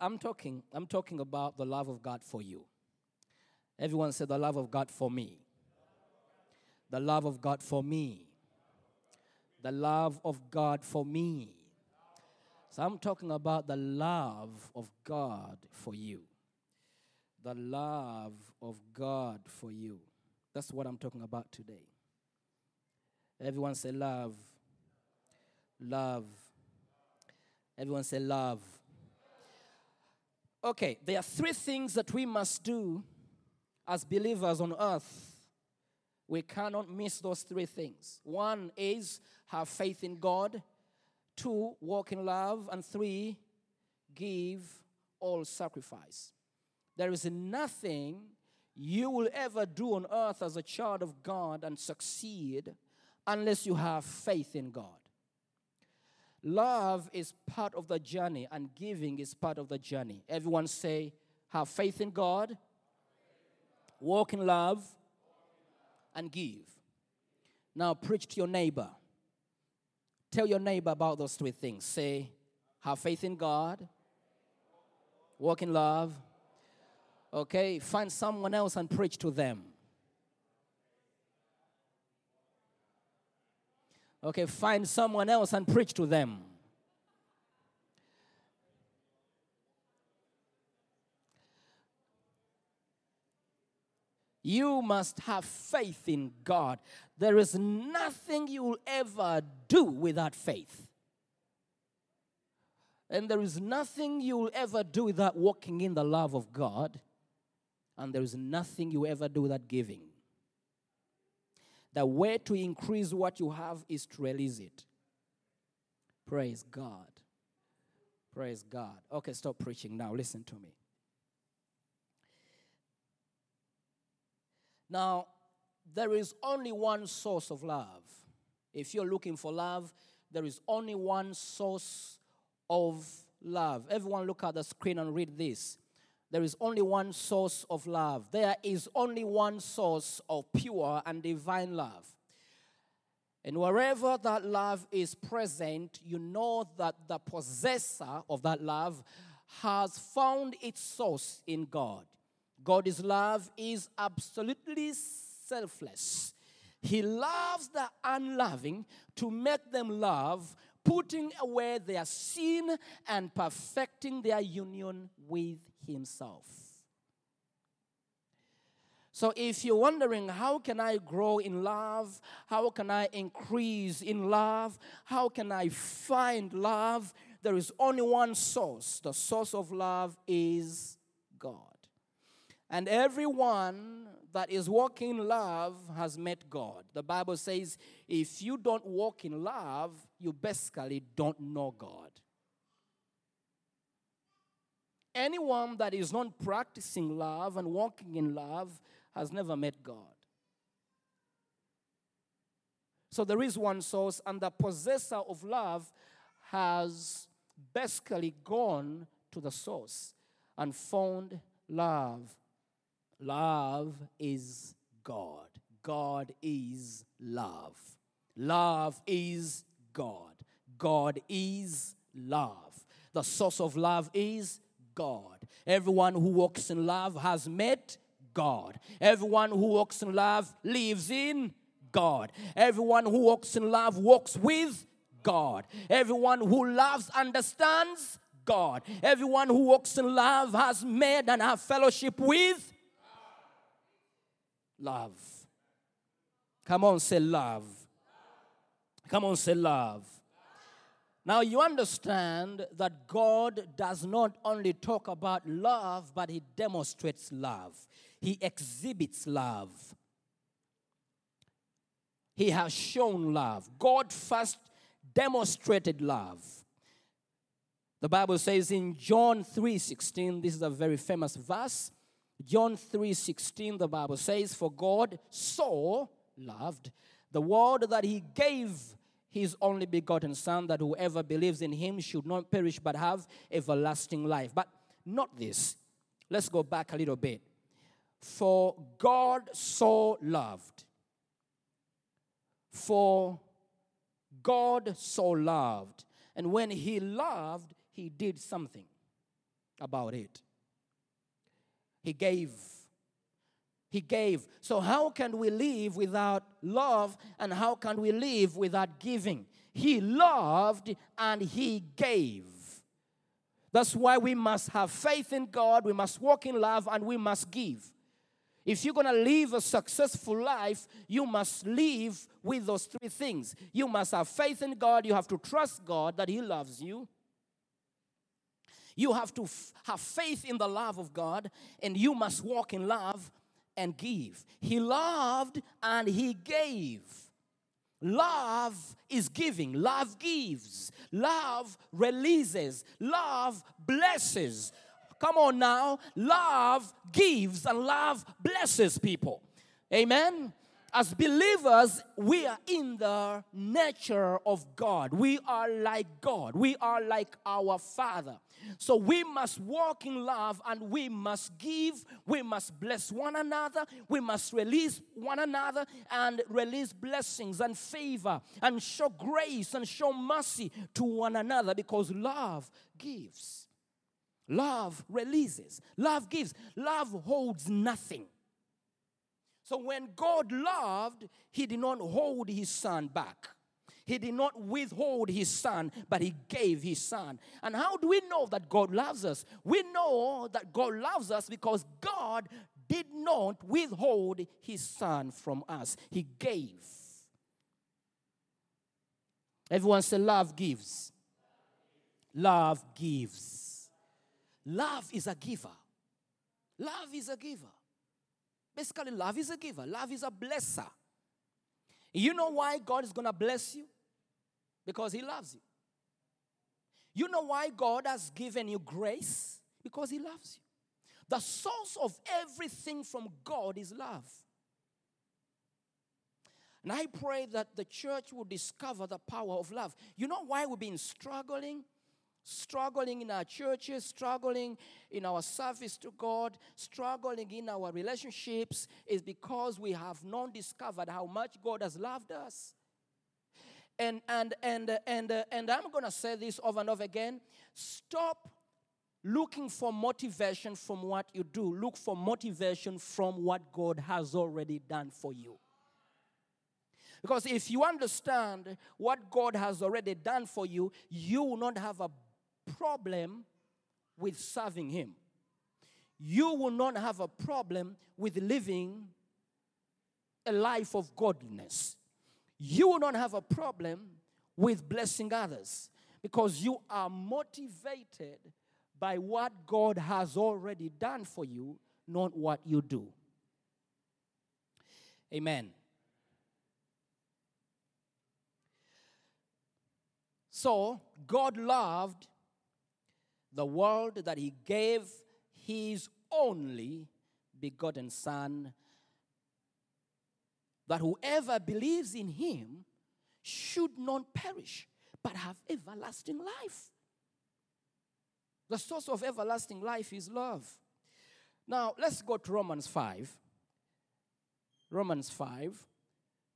I'm talking, I'm talking about the love of God for you. Everyone said the love of God for me. The love of God for me. The love of God for me. So I'm talking about the love of God for you. The love of God for you. That's what I'm talking about today. Everyone say love. Love. Everyone say love. Okay, there are three things that we must do as believers on earth. We cannot miss those three things. One is have faith in God, two, walk in love, and three, give all sacrifice. There is nothing you will ever do on earth as a child of God and succeed unless you have faith in God. Love is part of the journey, and giving is part of the journey. Everyone say, have faith in God, walk in love, and give. Now, preach to your neighbor. Tell your neighbor about those three things. Say, have faith in God, walk in love. Okay, find someone else and preach to them. Okay, find someone else and preach to them. You must have faith in God. There is nothing you will ever do without faith. And there is nothing you will ever do without walking in the love of God. And there is nothing you ever do without giving. The way to increase what you have is to release it. Praise God. Praise God. Okay, stop preaching now. Listen to me. Now, there is only one source of love. If you're looking for love, there is only one source of love. Everyone, look at the screen and read this. There is only one source of love. There is only one source of pure and divine love. And wherever that love is present, you know that the possessor of that love has found its source in God. God's love is absolutely selfless. He loves the unloving to make them love, putting away their sin and perfecting their union with Himself. So, if you're wondering, how can I grow in love? How can I increase in love? How can I find love? There is only one source. The source of love is God. And everyone that is walking in love has met God. The Bible says if you don't walk in love, you basically don't know God. Anyone that is not practicing love and walking in love has never met God. So there is one source, and the possessor of love has basically gone to the source and found love. Love is God. God is love. Love is God. God is love. The source of love is God. Everyone who walks in love has met God. Everyone who walks in love lives in God. Everyone who walks in love walks with God. Everyone who loves understands God. Everyone who walks in love has made and have fellowship with love. Come on, say love. Come on, say love. Now, you understand that God does not only talk about love, but He demonstrates love. He exhibits love. He has shown love. God first demonstrated love. The Bible says in John 3:16, this is a very famous verse. John 3:16 the Bible says for God so loved the world that he gave his only begotten son that whoever believes in him should not perish but have everlasting life. But not this. Let's go back a little bit. For God so loved. For God so loved. And when he loved, he did something about it. He gave. He gave. So, how can we live without love and how can we live without giving? He loved and He gave. That's why we must have faith in God, we must walk in love, and we must give. If you're gonna live a successful life, you must live with those three things. You must have faith in God, you have to trust God that He loves you. You have to f- have faith in the love of God, and you must walk in love and give. He loved and He gave. Love is giving, love gives, love releases, love blesses. Come on now, love gives and love blesses people. Amen. As believers, we are in the nature of God. We are like God. We are like our Father. So we must walk in love and we must give. We must bless one another. We must release one another and release blessings and favor and show grace and show mercy to one another because love gives. Love releases. Love gives. Love holds nothing. So when God loved, He did not hold His Son back. He did not withhold His Son, but He gave His Son. And how do we know that God loves us? We know that God loves us because God did not withhold His Son from us, He gave. Everyone say, Love gives. Love gives. Love is a giver. Love is a giver. Basically, love is a giver, love is a blesser. You know why God is going to bless you? Because He loves you. You know why God has given you grace? Because He loves you. The source of everything from God is love. And I pray that the church will discover the power of love. You know why we've been struggling? Struggling in our churches, struggling in our service to God, struggling in our relationships is because we have not discovered how much God has loved us. And and and uh, and uh, and I'm going to say this over and over again. Stop looking for motivation from what you do. Look for motivation from what God has already done for you. Because if you understand what God has already done for you, you will not have a problem with serving Him. You will not have a problem with living a life of godliness. You will not have a problem with blessing others because you are motivated by what God has already done for you, not what you do. Amen. So, God loved the world that He gave His only begotten Son, that whoever believes in Him should not perish, but have everlasting life. The source of everlasting life is love. Now, let's go to Romans 5. Romans 5,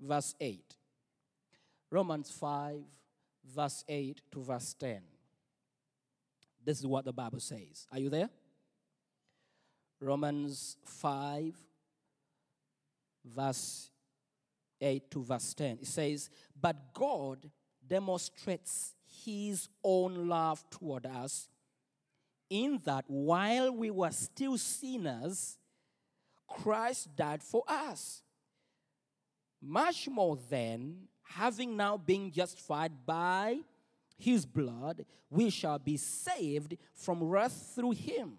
verse 8. Romans 5, verse 8 to verse 10. This is what the Bible says. Are you there? Romans 5, verse 8 to verse 10. It says, But God demonstrates his own love toward us in that while we were still sinners, Christ died for us. Much more then, having now been justified by his blood, we shall be saved from wrath through him.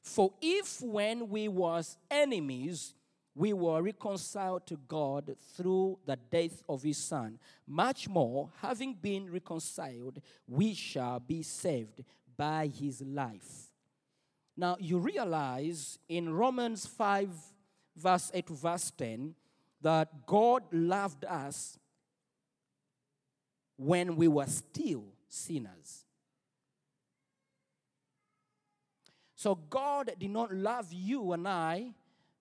For if when we was enemies, we were reconciled to God through the death of his son, much more, having been reconciled, we shall be saved by his life. Now, you realize in Romans 5, verse 8 to verse 10, that God loved us when we were still sinners. So, God did not love you and I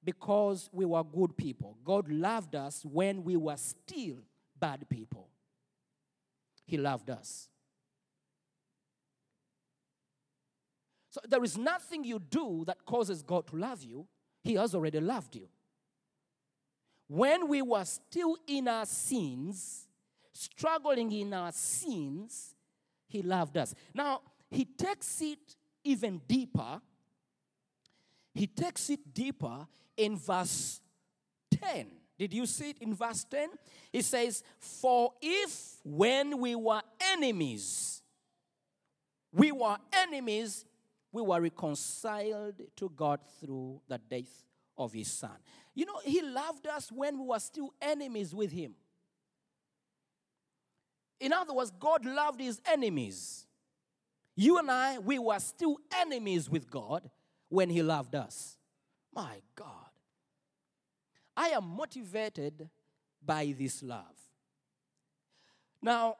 because we were good people. God loved us when we were still bad people. He loved us. So there is nothing you do that causes God to love you. He has already loved you. When we were still in our sins, struggling in our sins, He loved us. Now, He takes it even deeper. He takes it deeper in verse 10. Did you see it in verse 10? It says, For if when we were enemies, we were enemies, we were reconciled to God through the death of his son. You know, he loved us when we were still enemies with him. In other words, God loved his enemies. You and I, we were still enemies with God when he loved us. My God. I am motivated by this love. Now,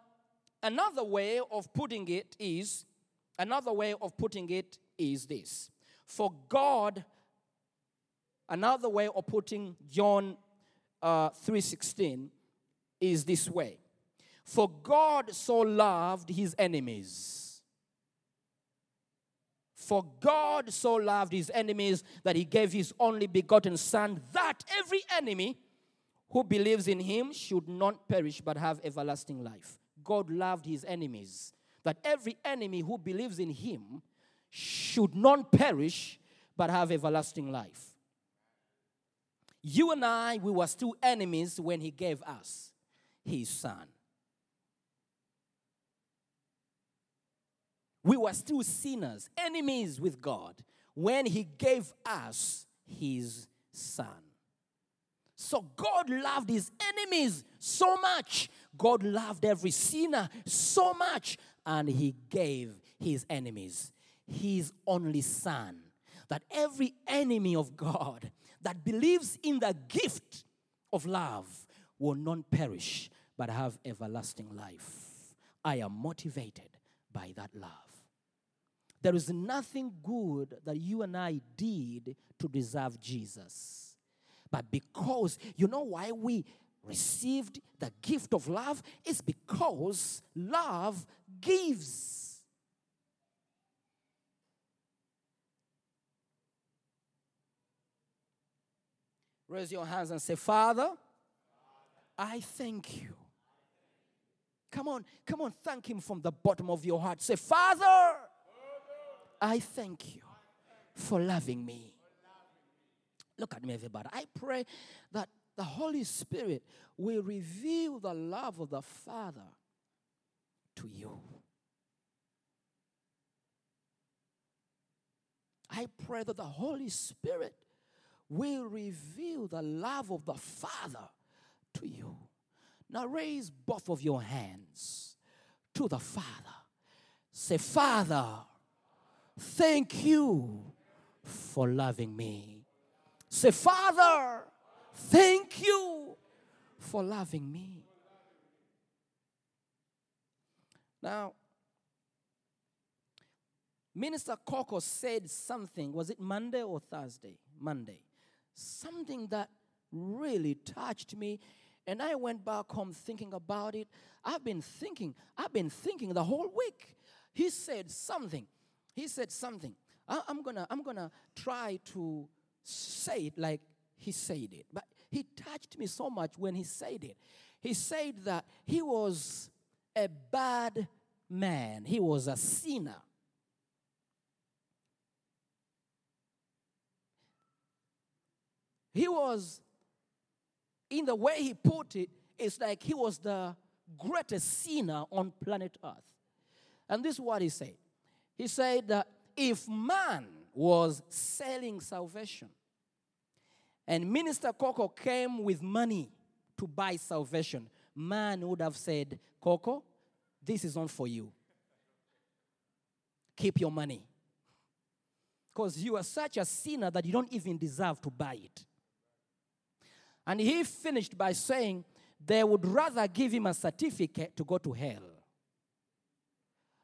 another way of putting it is another way of putting it is this. For God another way of putting John uh, 3:16 is this way. For God so loved his enemies. For God so loved his enemies that he gave his only begotten Son, that every enemy who believes in him should not perish but have everlasting life. God loved his enemies, that every enemy who believes in him should not perish but have everlasting life. You and I, we were still enemies when he gave us his Son. We were still sinners, enemies with God, when He gave us His Son. So God loved His enemies so much. God loved every sinner so much. And He gave His enemies His only Son. That every enemy of God that believes in the gift of love will not perish but have everlasting life. I am motivated by that love. There is nothing good that you and I did to deserve Jesus. But because, you know why we received the gift of love? It's because love gives. Raise your hands and say, Father, I thank you. Come on, come on, thank Him from the bottom of your heart. Say, Father, I thank you for loving me. Look at me, everybody. I pray that the Holy Spirit will reveal the love of the Father to you. I pray that the Holy Spirit will reveal the love of the Father to you. Now raise both of your hands to the Father. Say, Father, thank you for loving me. Say, Father, thank you for loving me. Now, Minister Coco said something, was it Monday or Thursday? Monday. Something that really touched me. And I went back home thinking about it. I've been thinking, I've been thinking the whole week. He said something. He said something. I, am gonna, I'm gonna try to say it like he said it. But he touched me so much when he said it. He said that he was a bad man, he was a sinner. He was, in the way he put it, it's like he was the greatest sinner on planet Earth. And this is what he said. He said that if man was selling salvation and Minister Coco came with money to buy salvation, man would have said, Coco, this is not for you. keep your money. Because you are such a sinner that you don't even deserve to buy it. And he finished by saying they would rather give him a certificate to go to hell.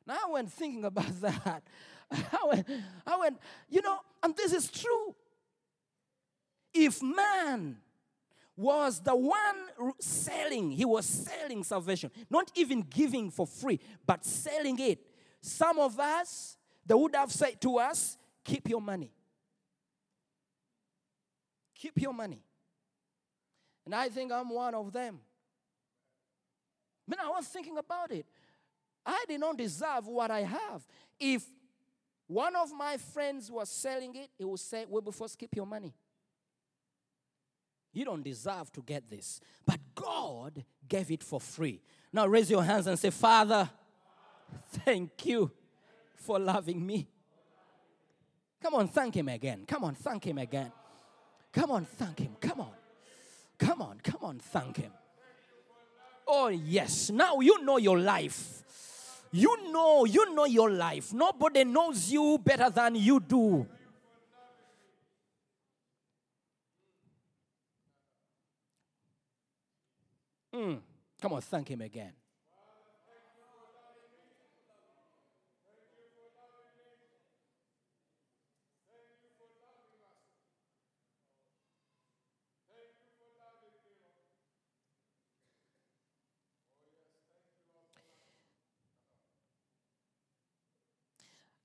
Now, when thinking about that, I went, I went, you know, and this is true. If man was the one selling, he was selling salvation, not even giving for free, but selling it. Some of us, they would have said to us, keep your money. Keep your money. And I think I'm one of them. Man, I was thinking about it. I did not deserve what I have. If one of my friends was selling it, he would say, Wilberforce, keep your money. You don't deserve to get this. But God gave it for free. Now raise your hands and say, Father, thank you for loving me. Come on, thank Him again. Come on, thank Him again. Come on, thank Him. Come on. Come on, come on, thank Him. Oh, yes. Now you know your life. You know, you know your life. Nobody knows you better than you do. Mm. Come on, thank Him again.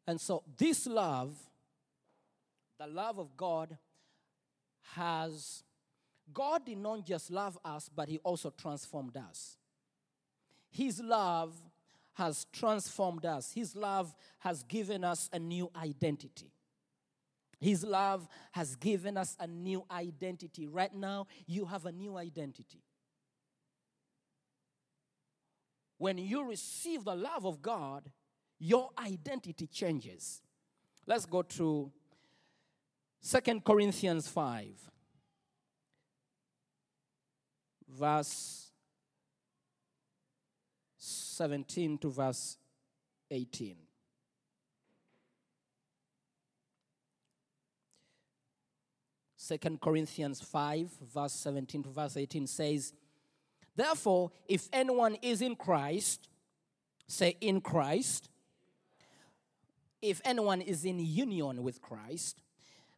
And so, this love, the love of God, has, God did not just love us, but He also transformed us. His love has transformed us, His love has given us a new identity. His love has given us a new identity. Right now, you have a new identity. When you receive the love of God, your identity changes. Let's go to Second Corinthians 5, verse 17 to verse 18. Second Corinthians 5, verse 17 to verse 18 says, Therefore, if anyone is in Christ, say in Christ, if anyone is in union with Christ,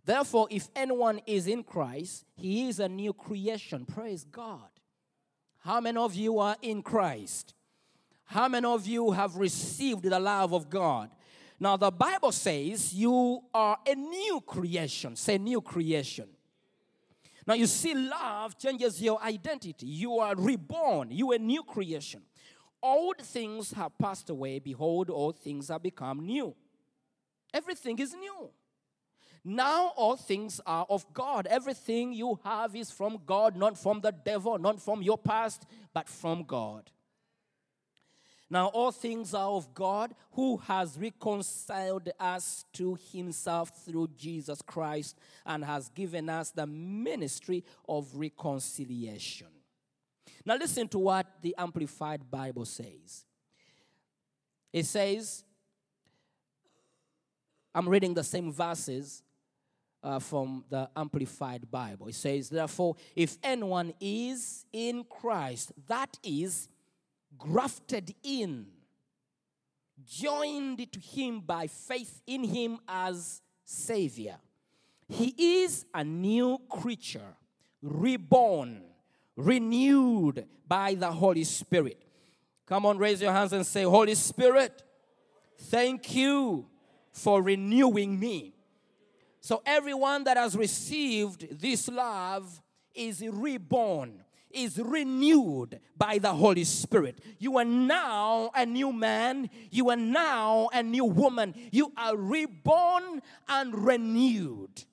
therefore, if anyone is in Christ, he is a new creation. Praise God. How many of you are in Christ? How many of you have received the love of God? Now, the Bible says you are a new creation. Say, new creation. Now, you see, love changes your identity. You are reborn, you are a new creation. Old things have passed away. Behold, all things have become new. Everything is new. Now all things are of God. Everything you have is from God, not from the devil, not from your past, but from God. Now all things are of God who has reconciled us to himself through Jesus Christ and has given us the ministry of reconciliation. Now listen to what the Amplified Bible says. It says, I'm reading the same verses uh, from the Amplified Bible. It says, Therefore, if anyone is in Christ, that is grafted in, joined to him by faith in him as Savior, he is a new creature, reborn, renewed by the Holy Spirit. Come on, raise your hands and say, Holy Spirit, thank you for renewing me. So, everyone that has received this love is reborn, is renewed by the Holy Spirit. You are now a new man, you are now a new woman. You are reborn and renewed.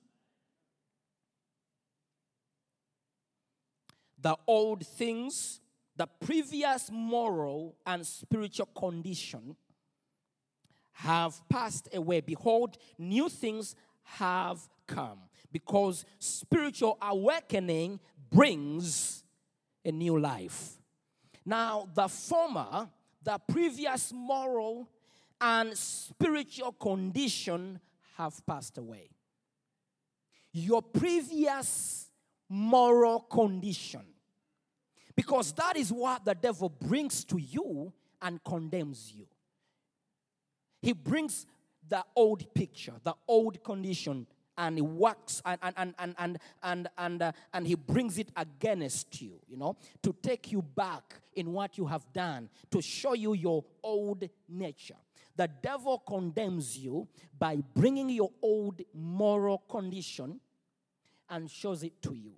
The old things, the previous moral and spiritual condition have passed away. Behold, new things have come. Because spiritual awakening brings a new life. Now, the former, the previous moral and spiritual condition have passed away. Your previous moral condition. Because that is what the devil brings to you and condemns you. He brings the old picture, the old condition, and he works and and and and and and and, uh, and he brings it against you, you know, to take you back in what you have done, to show you your old nature. The devil condemns you by bringing your old moral condition and shows it to you.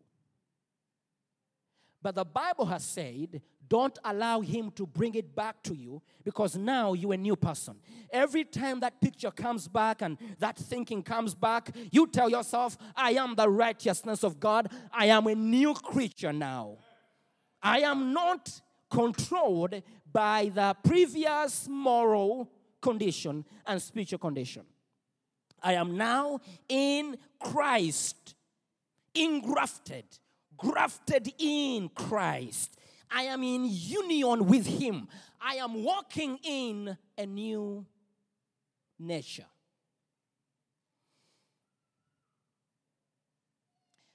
But the Bible has said, don't allow him to bring it back to you because now you're a new person. Every time that picture comes back and that thinking comes back, you tell yourself, I am the righteousness of God. I am a new creature now. I am not controlled by the previous moral condition and spiritual condition. I am now in Christ, engrafted, grafted in Christ. I am in union with Him. I am walking in a new nature.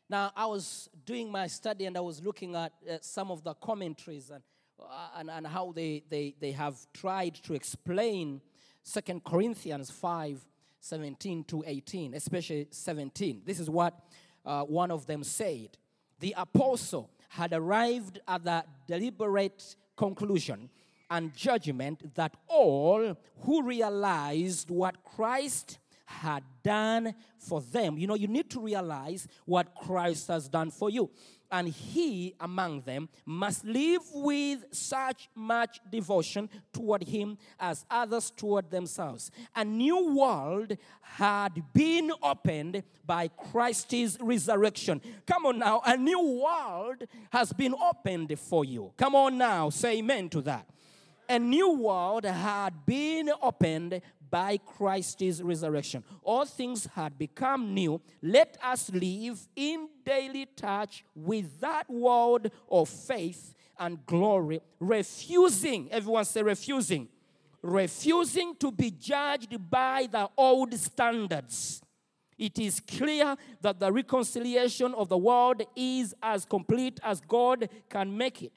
Now, I was doing my study and I was looking at uh, some of the commentaries and, uh, and, and how they, they, they have tried to explain Second Corinthians 5 17 to 18, especially 17. This is what uh, one of them said. The apostle had arrived at the deliberate conclusion and judgment that all who realized what Christ had done for them, you know, you need to realize what Christ has done for you. And he among them must live with such much devotion toward him as others toward themselves. A new world had been opened by Christ's resurrection. Come on now, a new world has been opened for you. Come on now, say amen to that a new world had been opened by Christ's resurrection. All things had become new. Let us live in daily touch with that world of faith and glory, refusing, everyone say refusing, refusing to be judged by the old standards. It is clear that the reconciliation of the world is as complete as God can make it.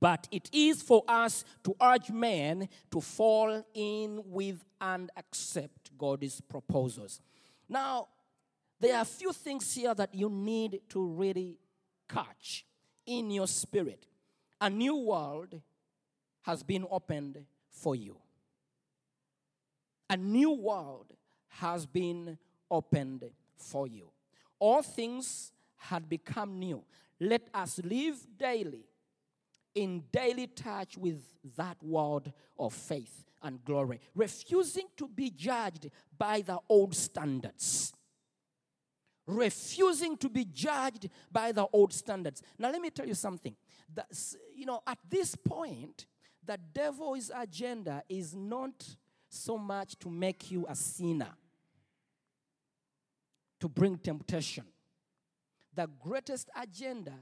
But it is for us to urge men to fall in with and accept God's proposals. Now, there are a few things here that you need to really catch in your spirit. A new world has been opened for you. A new world has been opened for you. All things had become new. Let us live daily in daily touch with that world of faith and glory, refusing to be judged by the old standards. Refusing to be judged by the old standards. Now, let me tell you something. That's, you know, at this point, the devil's agenda is not so much to make you a sinner, to bring temptation. The greatest agenda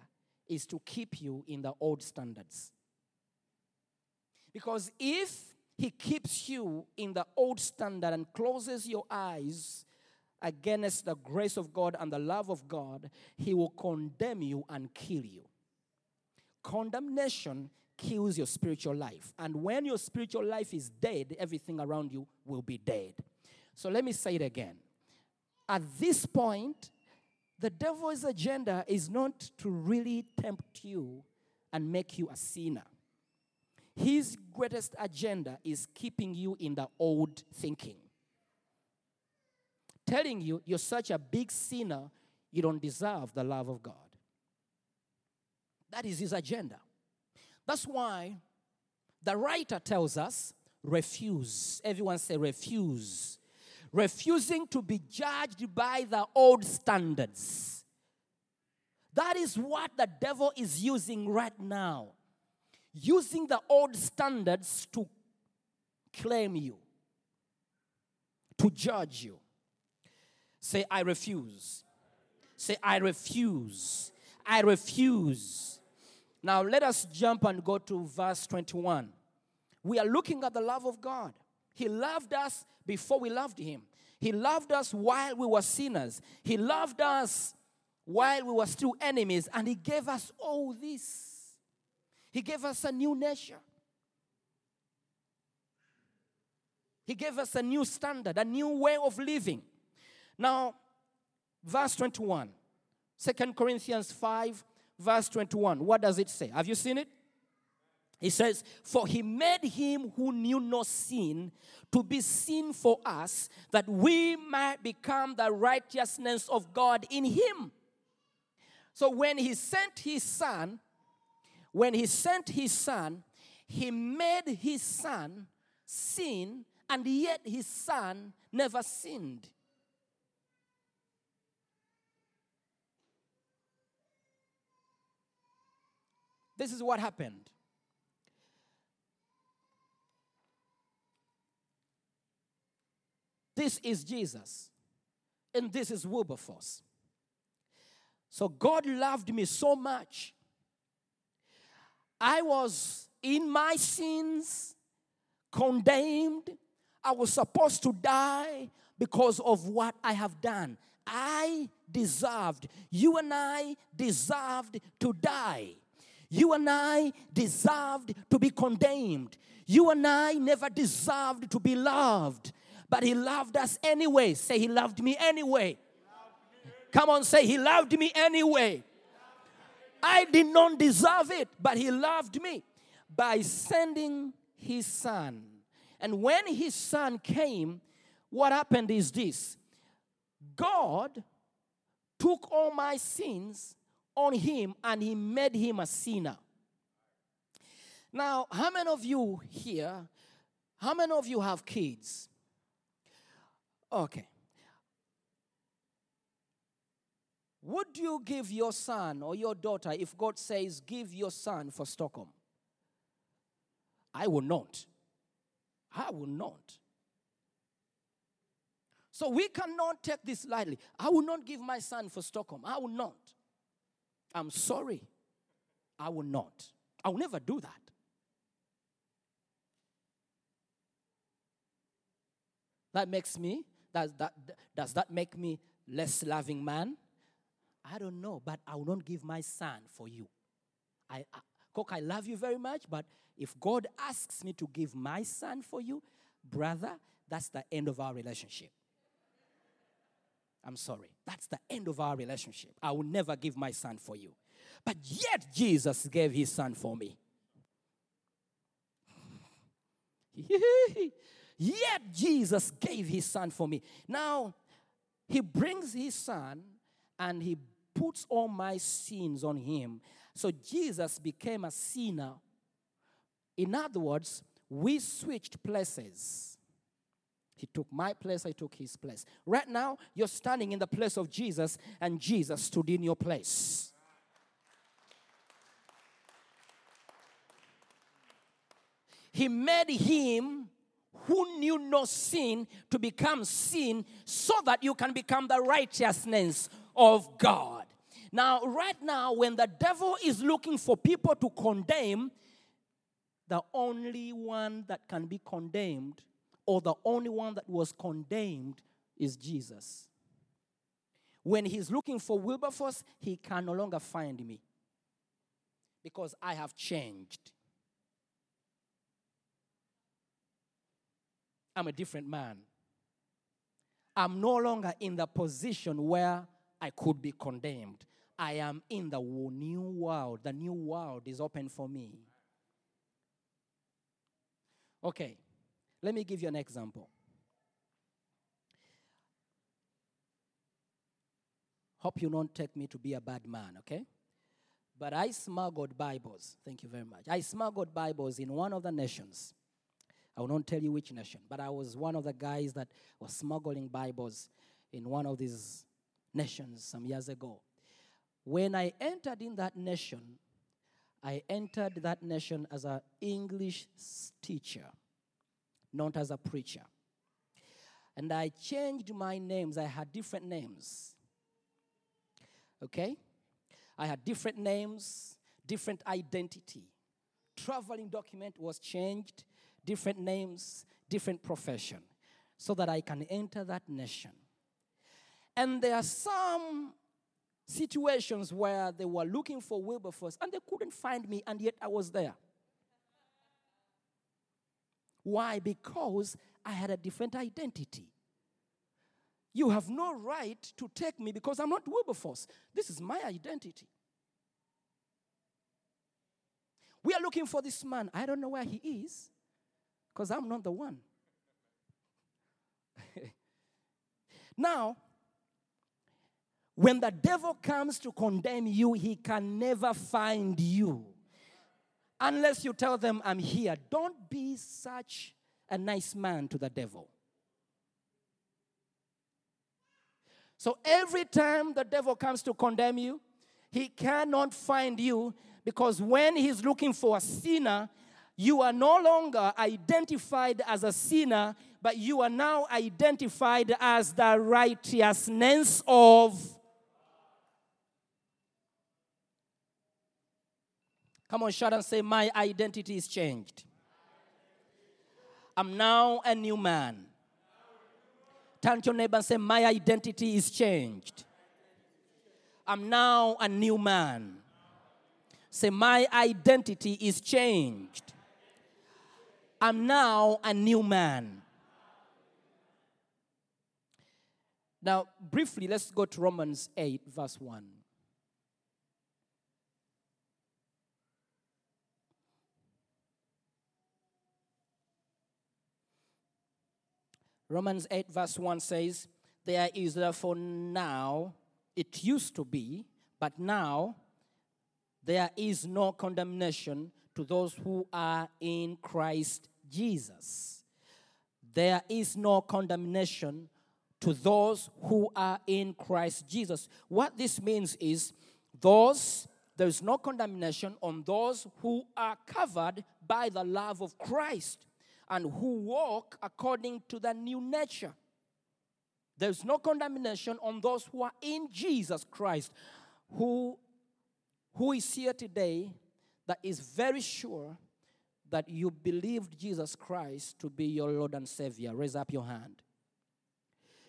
is to keep you in the old standards. Because if he keeps you in the old standard and closes your eyes against the grace of God and the love of God, he will condemn you and kill you. Condemnation kills your spiritual life. And when your spiritual life is dead, everything around you will be dead. So let me say it again. At this point, the devil's agenda is not to really tempt you and make you a sinner. His greatest agenda is keeping you in the old thinking. Telling you you're such a big sinner, you don't deserve the love of God. That is his agenda. That's why the writer tells us refuse. Everyone say refuse refusing to be judged by the old standards. That is what the devil is using right now. Using the old standards to claim you, to judge you. Say, I refuse. Say, I refuse. I refuse. Now let us jump and go to verse 21. We are looking at the love of God. He loved us before we loved him. He loved us while we were sinners. He loved us while we were still enemies. And he gave us all this. He gave us a new nature. He gave us a new standard, a new way of living. Now, verse 21, 2 Corinthians 5, verse 21. What does it say? Have you seen it? He says, For he made him who knew no sin to be sin for us, that we might become the righteousness of God in him. So when he sent his son, when he sent his son, he made his son sin, and yet his son never sinned. This is what happened. This is Jesus, and this is Wilberforce. So God loved me so much. I was in my sins, condemned. I was supposed to die because of what I have done. I deserved, you and I deserved to die. You and I deserved to be condemned. You and I never deserved to be loved. But He loved us anyway. Say, He loved me anyway. Come on, say, He loved me anyway. I did not deserve it, but He loved me by sending His Son. And when His Son came, what happened is this God took all my sins on Him and He made Him a sinner. Now, how many of you here, how many of you have kids? Okay. Would you give your son or your daughter if God says, give your son for Stockholm? I will not. I will not. So we cannot take this lightly. I will not give my son for Stockholm. I will not. I'm sorry. I will not. I will never do that. That makes me, does that, does that make me less loving man? I don't know, but I will not give my son for you. I, I I love you very much, but if God asks me to give my son for you, brother, that's the end of our relationship. I'm sorry. That's the end of our relationship. I will never give my son for you. But yet, Jesus gave his son for me. yet, Jesus gave his son for me. Now, he brings his son and he puts all my sins on him. So, Jesus became a sinner. In other words, we switched places. He took my place, I took his place. Right now, you're standing in the place of Jesus, and Jesus stood in your place. He made him who knew no sin to become sin so that you can become the righteousness of God. Now, right now, when the devil is looking for people to condemn, the only one that can be condemned or the only one that was condemned is Jesus. When he's looking for Wilberforce, he can no longer find me because I have changed. I'm a different man. I'm no longer in the position where I could be condemned. I am in the new world. The new world is open for me. Okay, let me give you an example. Hope you don't take me to be a bad man, okay? But I smuggled Bibles. Thank you very much. I smuggled Bibles in one of the nations. I will not tell you which nation, but I was one of the guys that was smuggling Bibles in one of these nations some years ago. When I entered in that nation, I entered that nation as an English teacher, not as a preacher. And I changed my names. I had different names. Okay? I had different names, different identity. Traveling document was changed, different names, different profession so that I can enter that nation. And there are some situations where they were looking for Wilberforce and they couldn't find me, and yet I was there. Why? Because I had a different identity. You have no right to take me because I'm not Wilberforce. This is my identity. We are looking for this man. I don't know where he is because I'm not the one. now, when the devil comes to condemn you, he can never find you unless you tell them, I'm here. Don't be such a nice man to the devil. So every time the devil comes to condemn you, he cannot find you because when he's looking for a sinner, you are no longer identified as a sinner, but you are now identified as the righteousness of. Come on, shout and say, My identity is changed. I'm now a new man. Turn to your neighbor and say, My identity is changed. I'm now a new man. Say, My identity is changed. I'm now a new man. Now, briefly, let's go to Romans 8, verse 1. Romans 8, verse 1 says, There is therefore now, it used to be, but now there is no condemnation to those who are in Christ Jesus. There is no condemnation to those who are in Christ Jesus. What this means is those there is no condemnation on those who are covered by the love of Christ and who walk according to the new nature. There's no condemnation on those who are in Jesus Christ, who, who is here today that is very sure that you believed Jesus Christ to be your Lord and Savior. Raise up your hand.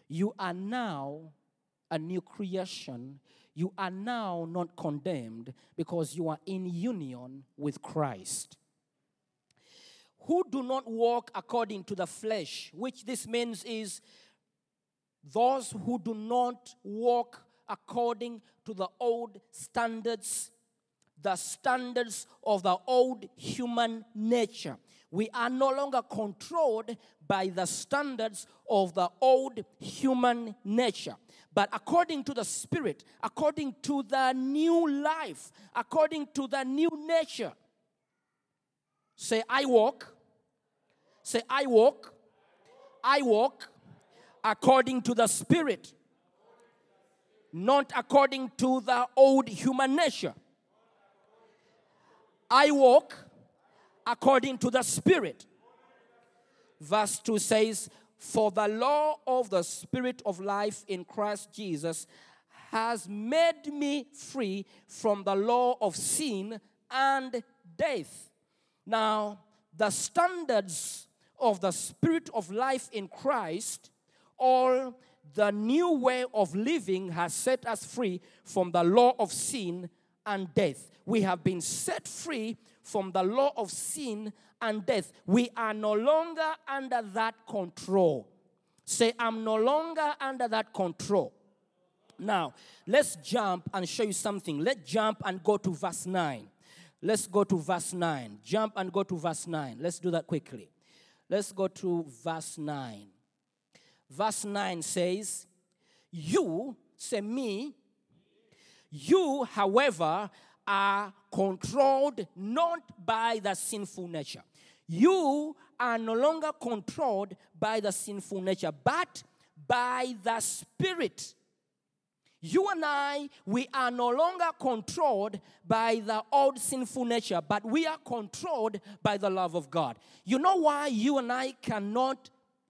You are now a new creation. You are now not condemned because you are in union with Christ who do not walk according to the flesh, which this means is those who do not walk according to the old standards, the standards of the old human nature. We are no longer controlled by the standards of the old human nature. But according to the Spirit, according to the new life, according to the new nature, say, I walk Say, I walk, I walk according to the Spirit, not according to the old human nature. I walk according to the Spirit. Verse 2 says, For the law of the Spirit of life in Christ Jesus has made me free from the law of sin and death. Now, the standards of the spirit of life in Christ, or the new way of living has set us free from the law of sin and death. We have been set free from the law of sin and death. We are no longer under that control. Say, I'm no longer under that control. Now, let's jump and show you something. Let's jump and go to verse 9. Let's go to verse 9. Jump and go to verse 9. Let's do that quickly. Let's go to verse 9. Verse 9 says, You, say me, you, however, are controlled not by the sinful nature. You are no longer controlled by the sinful nature, but by the Spirit. You and I, we are no longer controlled by the old sinful nature, but we are controlled by the love of God. You know why you and I cannot,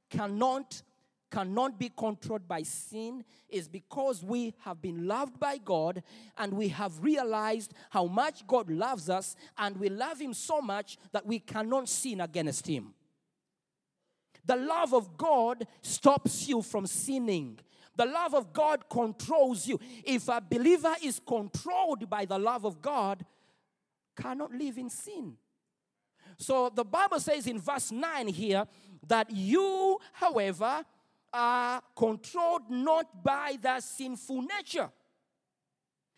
cannot, cannot be controlled by sin? Is because we have been loved by God and we have realized how much God loves us, and we love Him so much that we cannot sin against Him. The love of God stops you from sinning. The love of God controls you. If a believer is controlled by the love of God, cannot live in sin. So the Bible says in verse 9 here that you, however, are controlled not by the sinful nature.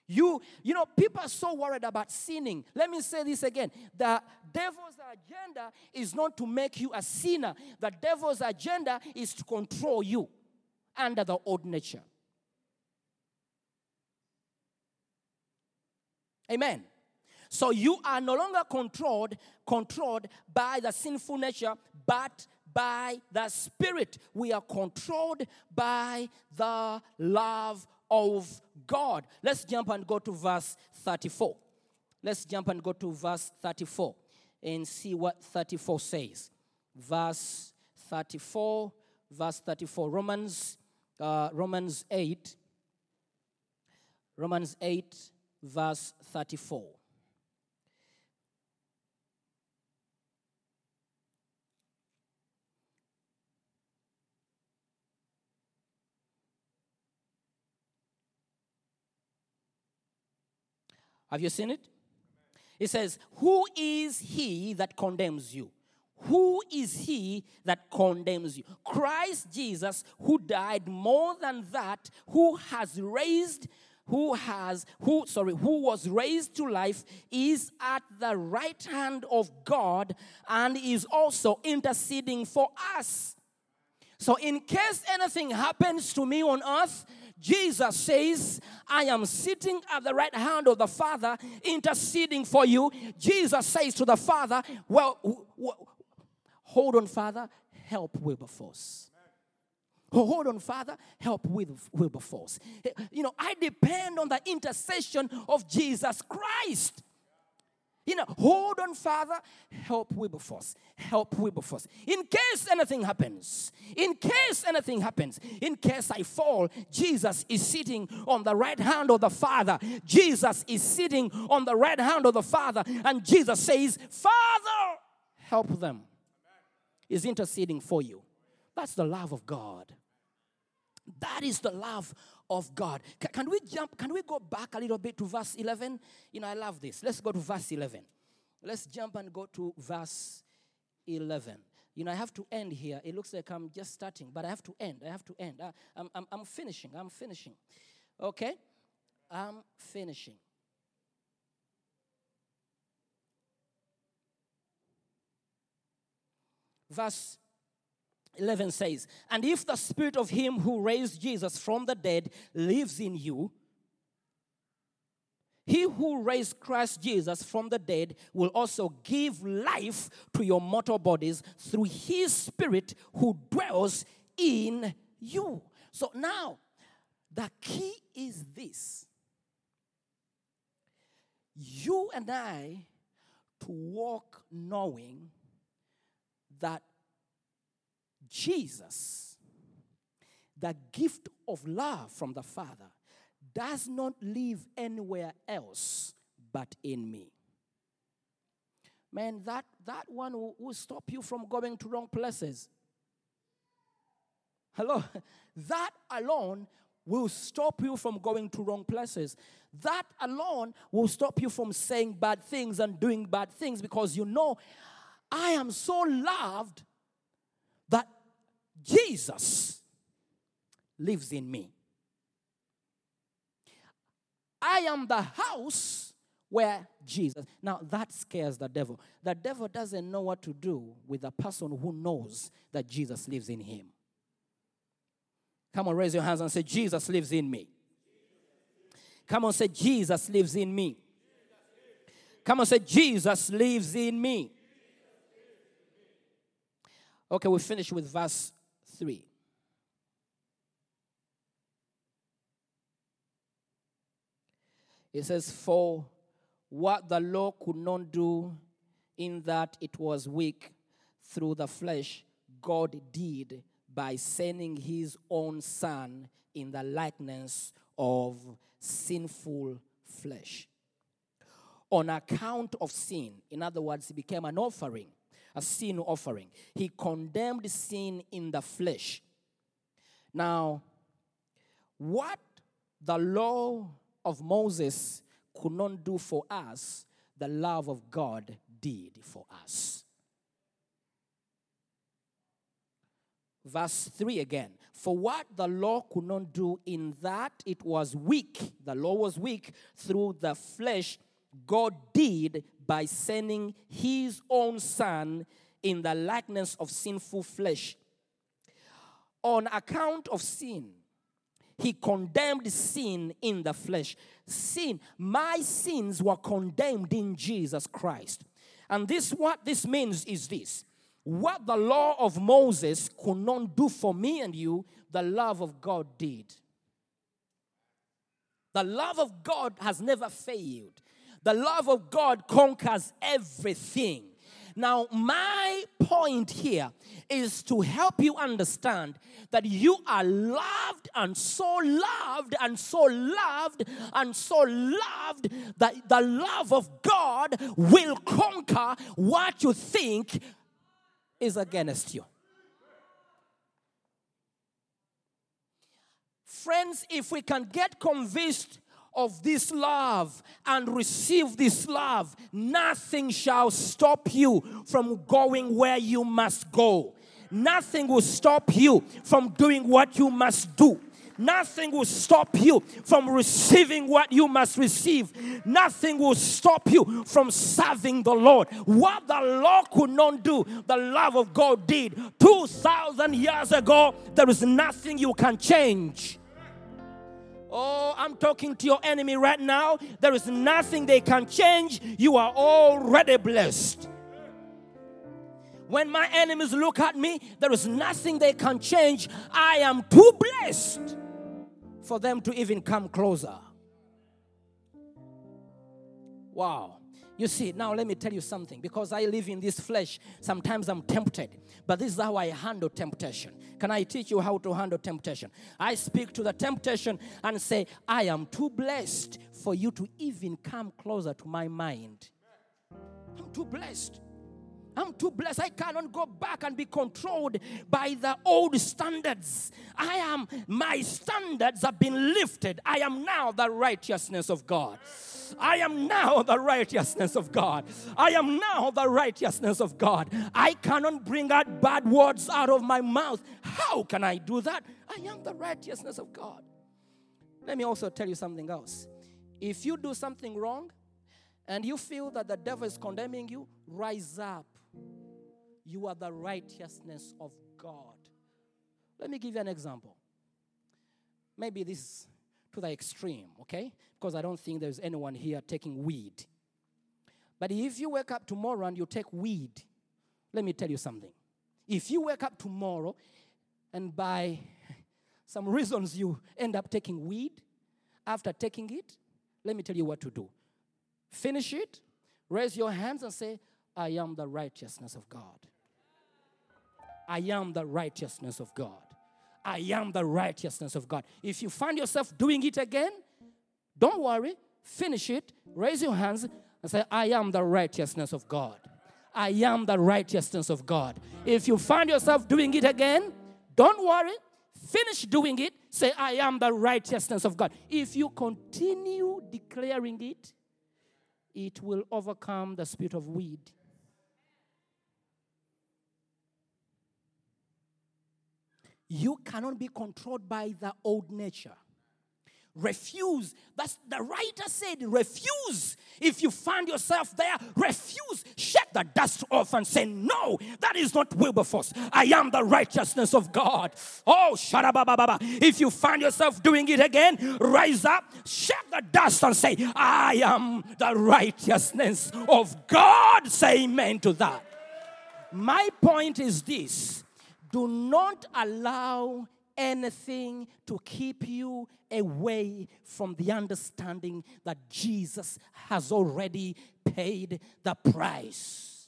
You, you know, people are so worried about sinning. Let me say this again. The devil's agenda is not to make you a sinner. The devil's agenda is to control you under the old nature. Amen. So you are no longer controlled controlled by the sinful nature, but by the spirit. We are controlled by the love of God. Let's jump and go to verse 34. Let's jump and go to verse 34 and see what 34 says. Verse 34, verse 34. Romans uh, Romans 8 Romans 8 verse 34. Have you seen it? It says, Who is he that condemns you? Who is he that condemns you? Christ Jesus, who died more than that, who has raised, who has, who, sorry, who was raised to life, is at the right hand of God and is also interceding for us. So, in case anything happens to me on earth, Jesus says, I am sitting at the right hand of the Father, interceding for you. Jesus says to the Father, Well, hold on, Father, help Wilberforce. Hold on, Father, help with Wilberforce. Eh, you know, I depend on the intercession of Jesus Christ. You know, hold on, Father, help Wilberforce. Help Wilberforce. In case anything happens, in case anything happens, in case I fall, Jesus is sitting on the right hand of the Father. Jesus is sitting on the right hand of the Father. And Jesus says, Father, help them. Is interceding for you. That's the love of God. That is the love of God. Ca- Can we jump? Can we go back a little bit to verse 11? You know, I love this. Let's go to verse 11. Let's jump and go to verse 11. You know, I have to end here. It looks like I'm just starting, but I have to end. I have to end. I, I'm, I'm, I'm finishing. I'm finishing. Okay? I'm finishing. Verse 11 says, And if the spirit of him who raised Jesus from the dead lives in you, he who raised Christ Jesus from the dead will also give life to your mortal bodies through his spirit who dwells in you. So now, the key is this you and I to walk knowing that Jesus, the gift of love from the Father, does not live anywhere else but in me. Man, that, that one will, will stop you from going to wrong places. Hello? That alone will stop you from going to wrong places. That alone will stop you from saying bad things and doing bad things because you know, I am so loved that Jesus lives in me. I am the house where Jesus. Now that scares the devil. The devil doesn't know what to do with a person who knows that Jesus lives in him. Come on, raise your hands and say, Jesus lives in me. Come on, say, Jesus lives in me. Come on, say, Jesus lives in me. Okay, we finish with verse 3. It says, For what the law could not do, in that it was weak through the flesh, God did by sending his own Son in the likeness of sinful flesh. On account of sin, in other words, he became an offering a sin offering. He condemned sin in the flesh. Now, what the law of Moses could not do for us, the love of God did for us. Verse 3 again. For what the law could not do, in that it was weak, the law was weak through the flesh, God did by sending his own Son in the likeness of sinful flesh. On account of sin, he condemned sin in the flesh. Sin, my sins were condemned in Jesus Christ. And this what this means is this. What the law of Moses could not do for me and you, the love of God did. The love of God has never failed. The love of God conquers everything. Now, my point here is to help you understand that you are loved and so loved and so loved and so loved that the love of God will conquer what you think is against you. Friends, if we can get convinced of this love and receive this love, nothing shall stop you from going where you must go. Nothing will stop you from doing what you must do. Nothing will stop you from receiving what you must receive. Nothing will stop you from serving the Lord. What the law could not do, the love of God did. 2,000 years ago, there is nothing you can change. Oh, I'm talking to your enemy right now. There is nothing they can change. You are already blessed. When my enemies look at me, there is nothing they can change. I am too blessed for them to even come closer. Wow. You see, now let me tell you something. Because I live in this flesh, sometimes I'm tempted. But this is how I handle temptation. Can I teach you how to handle temptation? I speak to the temptation and say, I am too blessed for you to even come closer to my mind. I'm too blessed. I'm too blessed. I cannot go back and be controlled by the old standards. I am, my standards have been lifted. I am now the righteousness of God. I am now the righteousness of God. I am now the righteousness of God. I cannot bring out bad words out of my mouth. How can I do that? I am the righteousness of God. Let me also tell you something else. If you do something wrong and you feel that the devil is condemning you, rise up. You are the righteousness of God. Let me give you an example. Maybe this to the extreme, okay? Because I don't think there's anyone here taking weed. But if you wake up tomorrow and you take weed, let me tell you something. If you wake up tomorrow and by some reasons you end up taking weed, after taking it, let me tell you what to do. Finish it, raise your hands and say, I am the righteousness of God. I am the righteousness of God. I am the righteousness of God. If you find yourself doing it again, don't worry, finish it, raise your hands, and say, I am the righteousness of God. I am the righteousness of God. If you find yourself doing it again, don't worry, finish doing it, say, I am the righteousness of God. If you continue declaring it, it will overcome the spirit of weed. You cannot be controlled by the old nature. Refuse. That's the writer said, refuse. If you find yourself there, refuse. Shake the dust off and say, No, that is not Wilberforce. I am the righteousness of God. Oh, baba. If you find yourself doing it again, rise up, shake the dust and say, I am the righteousness of God. Say amen to that. My point is this do not allow anything to keep you away from the understanding that Jesus has already paid the price.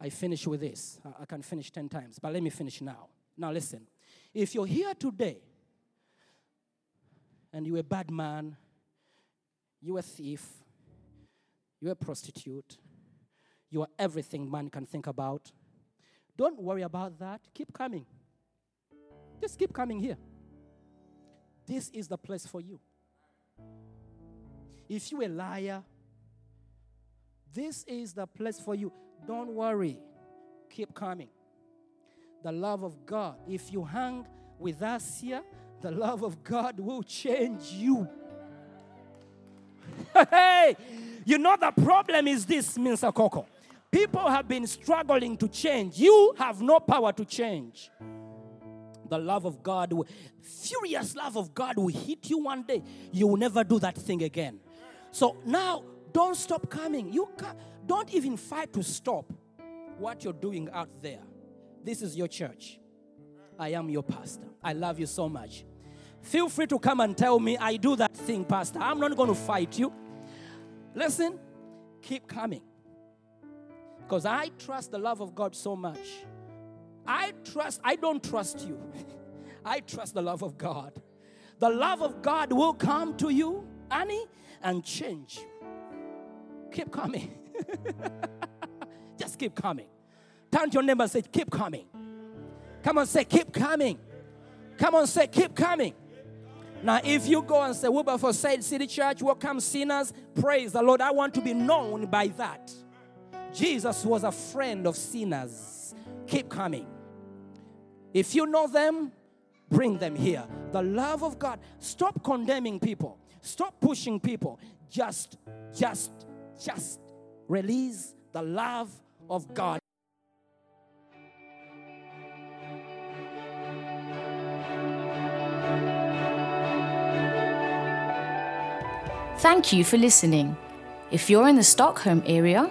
I finish with this. I- can finish 10 times, but let me finish now. Now, listen. If you're here today and you're a bad man, you're a thief, you're a prostitute, You are everything man can think about. Don't worry about that. Keep coming. Just keep coming here. This is the place for you. If you're a liar, this is the place for you. Don't worry. Keep coming. The love of God. If you hang with us here, the love of God will change you. hey, you know the problem is this, Minsa Coco. People have been struggling to change. You have no power to change. The love of God, furious love of God will hit you one day. You will never do that thing again. So now, don't stop coming. You ca don't even fight to stop what you're doing out there. This is your church. I am your pastor. I love you so much. Feel free to come and tell me, I do that thing, Pastor. I'm not going to fight you. Listen, keep coming. Because I trust the love of God so much. I trust, I don't trust you. I trust the love of God. The love of God will come to you, Annie, and change you. Keep coming. Just keep coming. Turn to your neighbor and say, Keep coming. Come on, say, Keep coming. Come on, say, Keep coming. Now, if you go and say, Wilberforce said City Church, welcome sinners, praise the Lord. I want to be known by that. Jesus was a friend of sinners. Keep coming. If you know them, bring them here. The love of God. Stop condemning people. Stop pushing people. Just, just, just release the love of God. Thank you for listening. If you're in the Stockholm area,